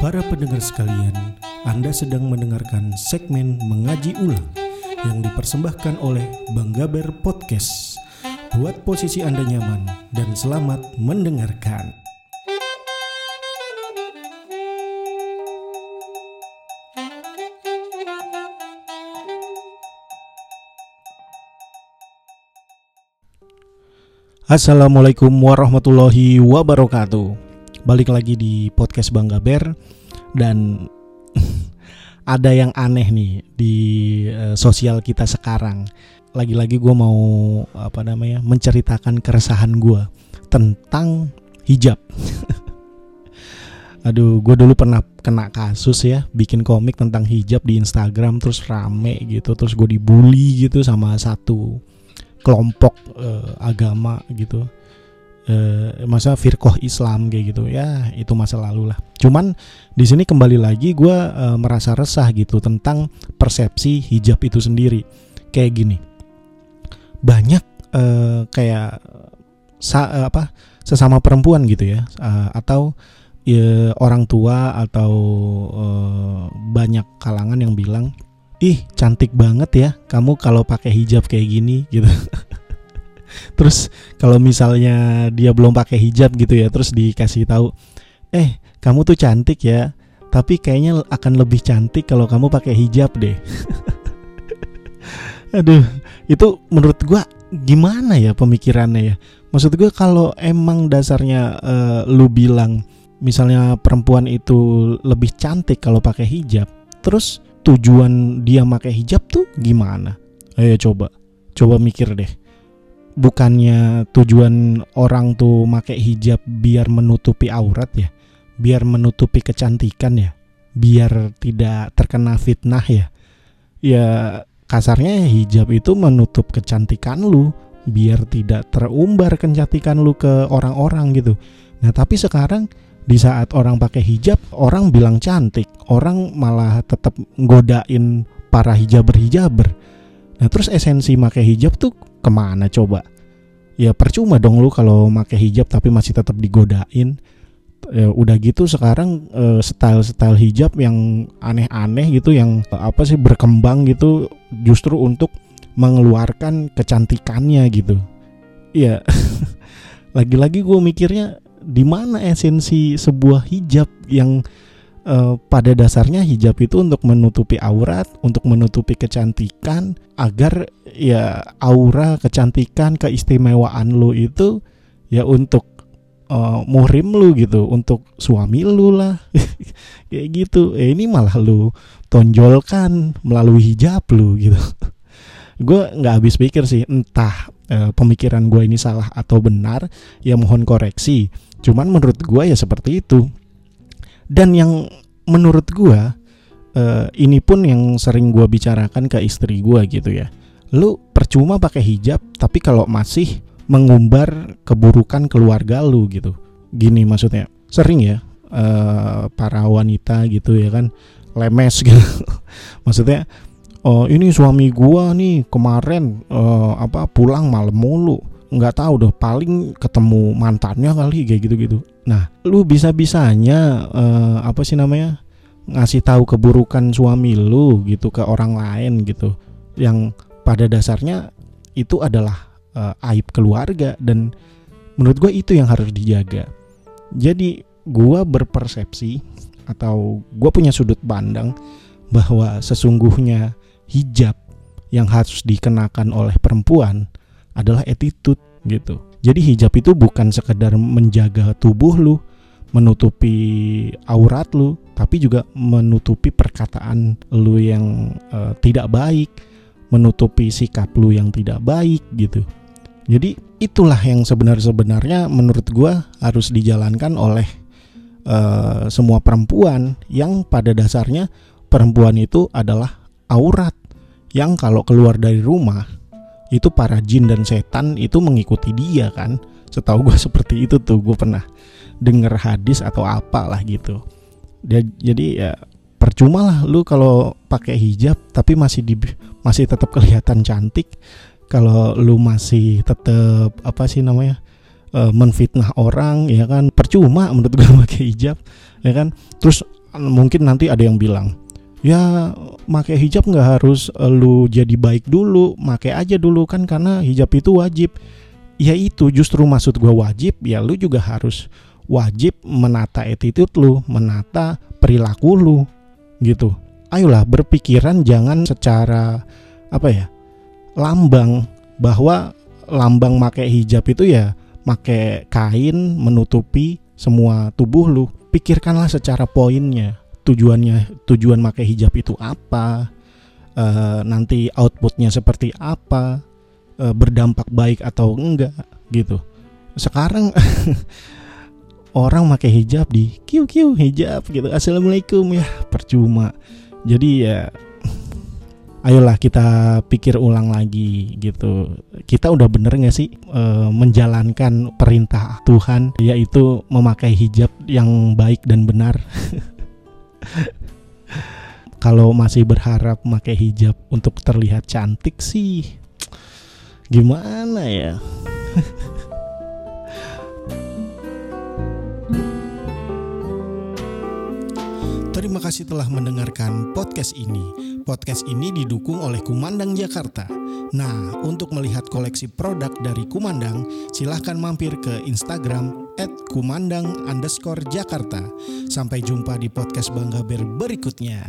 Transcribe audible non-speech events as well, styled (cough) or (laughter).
Para pendengar sekalian, Anda sedang mendengarkan segmen Mengaji Ulang yang dipersembahkan oleh Bang Gaber Podcast. Buat posisi Anda nyaman dan selamat mendengarkan. Assalamualaikum warahmatullahi wabarakatuh. Balik lagi di podcast Bang Gaber dan (laughs) ada yang aneh nih di uh, sosial kita sekarang. Lagi-lagi gue mau apa namanya menceritakan keresahan gue tentang hijab. (laughs) Aduh, gue dulu pernah kena kasus ya, bikin komik tentang hijab di Instagram terus rame gitu, terus gue dibully gitu sama satu kelompok uh, agama gitu uh, masa firkoh Islam kayak gitu. Ya itu masa lalu lah. Cuman di sini kembali lagi gue uh, merasa resah gitu tentang persepsi hijab itu sendiri. Kayak gini. Banyak uh, kayak sa uh, apa sesama perempuan gitu ya uh, atau ya, orang tua atau uh, banyak kalangan yang bilang ih cantik banget ya kamu kalau pakai hijab kayak gini gitu (laughs) terus kalau misalnya dia belum pakai hijab gitu ya terus dikasih tahu eh kamu tuh cantik ya tapi kayaknya akan lebih cantik kalau kamu pakai hijab deh (laughs) aduh itu menurut gua gimana ya pemikirannya ya maksud gue kalau emang dasarnya uh, lu bilang misalnya perempuan itu lebih cantik kalau pakai hijab terus tujuan dia pakai hijab tuh gimana? Ayo coba, coba mikir deh. Bukannya tujuan orang tuh pakai hijab biar menutupi aurat ya, biar menutupi kecantikan ya, biar tidak terkena fitnah ya. Ya kasarnya hijab itu menutup kecantikan lu, biar tidak terumbar kecantikan lu ke orang-orang gitu. Nah tapi sekarang di saat orang pakai hijab orang bilang cantik orang malah tetap godain para hijaber hijaber nah terus esensi pakai hijab tuh ke mana coba? Ya percuma dong lu kalau pakai hijab tapi masih tetap digodain. Ya, udah gitu sekarang uh, style-style hijab yang aneh-aneh gitu yang uh, apa sih berkembang gitu justru untuk mengeluarkan kecantikannya gitu. Ya (laughs) lagi-lagi gue mikirnya di mana esensi sebuah hijab yang uh, pada dasarnya hijab itu untuk menutupi aurat, untuk menutupi kecantikan agar ya aura kecantikan keistimewaan lu itu ya untuk uh, muhrim lu gitu, untuk suami lu lah. (laughs) Kayak gitu. Eh ini malah lu tonjolkan melalui hijab lu gitu. (laughs) gue nggak habis pikir sih entah uh, pemikiran gue ini salah atau benar ya mohon koreksi Cuman menurut gue ya seperti itu. Dan yang menurut gue uh, ini pun yang sering gue bicarakan ke istri gue gitu ya. Lu percuma pakai hijab tapi kalau masih mengumbar keburukan keluarga lu gitu. Gini maksudnya. Sering ya uh, para wanita gitu ya kan lemes (laughs) gitu. maksudnya oh ini suami gua nih kemarin uh, apa pulang malam mulu nggak tahu deh paling ketemu mantannya kali kayak gitu-gitu. Nah, lu bisa-bisanya uh, apa sih namanya? ngasih tahu keburukan suami lu gitu ke orang lain gitu. Yang pada dasarnya itu adalah uh, aib keluarga dan menurut gue itu yang harus dijaga. Jadi gue berpersepsi atau gue punya sudut pandang bahwa sesungguhnya hijab yang harus dikenakan oleh perempuan adalah attitude gitu. Jadi hijab itu bukan sekedar menjaga tubuh lu, menutupi aurat lu, tapi juga menutupi perkataan lu yang uh, tidak baik, menutupi sikap lu yang tidak baik gitu. Jadi itulah yang sebenarnya menurut gua harus dijalankan oleh uh, semua perempuan yang pada dasarnya perempuan itu adalah aurat yang kalau keluar dari rumah itu para jin dan setan itu mengikuti dia kan? Setahu gue (laughs) seperti itu tuh gue pernah denger hadis atau apalah gitu. Dia jadi ya percuma lah lu kalau pakai hijab tapi masih di masih tetap kelihatan cantik. Kalau lu masih tetap apa sih namanya uh, menfitnah orang ya kan? Percuma menurut gue (laughs) pakai hijab ya kan? Terus mungkin nanti ada yang bilang ya pakai hijab nggak harus lu jadi baik dulu pakai aja dulu kan karena hijab itu wajib. Ya itu justru maksud gue wajib ya lu juga harus wajib menata attitude lu menata perilaku lu gitu. Ayolah berpikiran jangan secara apa ya lambang bahwa lambang pakai hijab itu ya pakai kain menutupi semua tubuh lu. Pikirkanlah secara poinnya tujuannya tujuan pakai hijab itu apa e, nanti outputnya seperti apa e, berdampak baik atau enggak gitu. Sekarang (laughs) orang pakai hijab di kiu kiu hijab gitu. Assalamualaikum ya percuma. Jadi ya (laughs) ayolah kita pikir ulang lagi gitu. Kita udah bener gak sih e, menjalankan perintah Tuhan yaitu memakai hijab yang baik dan benar (laughs) kalau masih berharap memakai hijab untuk terlihat cantik sih (tsk) gimana ya (laughs) Terima kasih telah mendengarkan podcast ini. Podcast ini didukung oleh Kumandang Jakarta. Nah, untuk melihat koleksi produk dari Kumandang, silahkan mampir ke Instagram at kumandang underscore Jakarta. Sampai jumpa di podcast Bangga Ber berikutnya.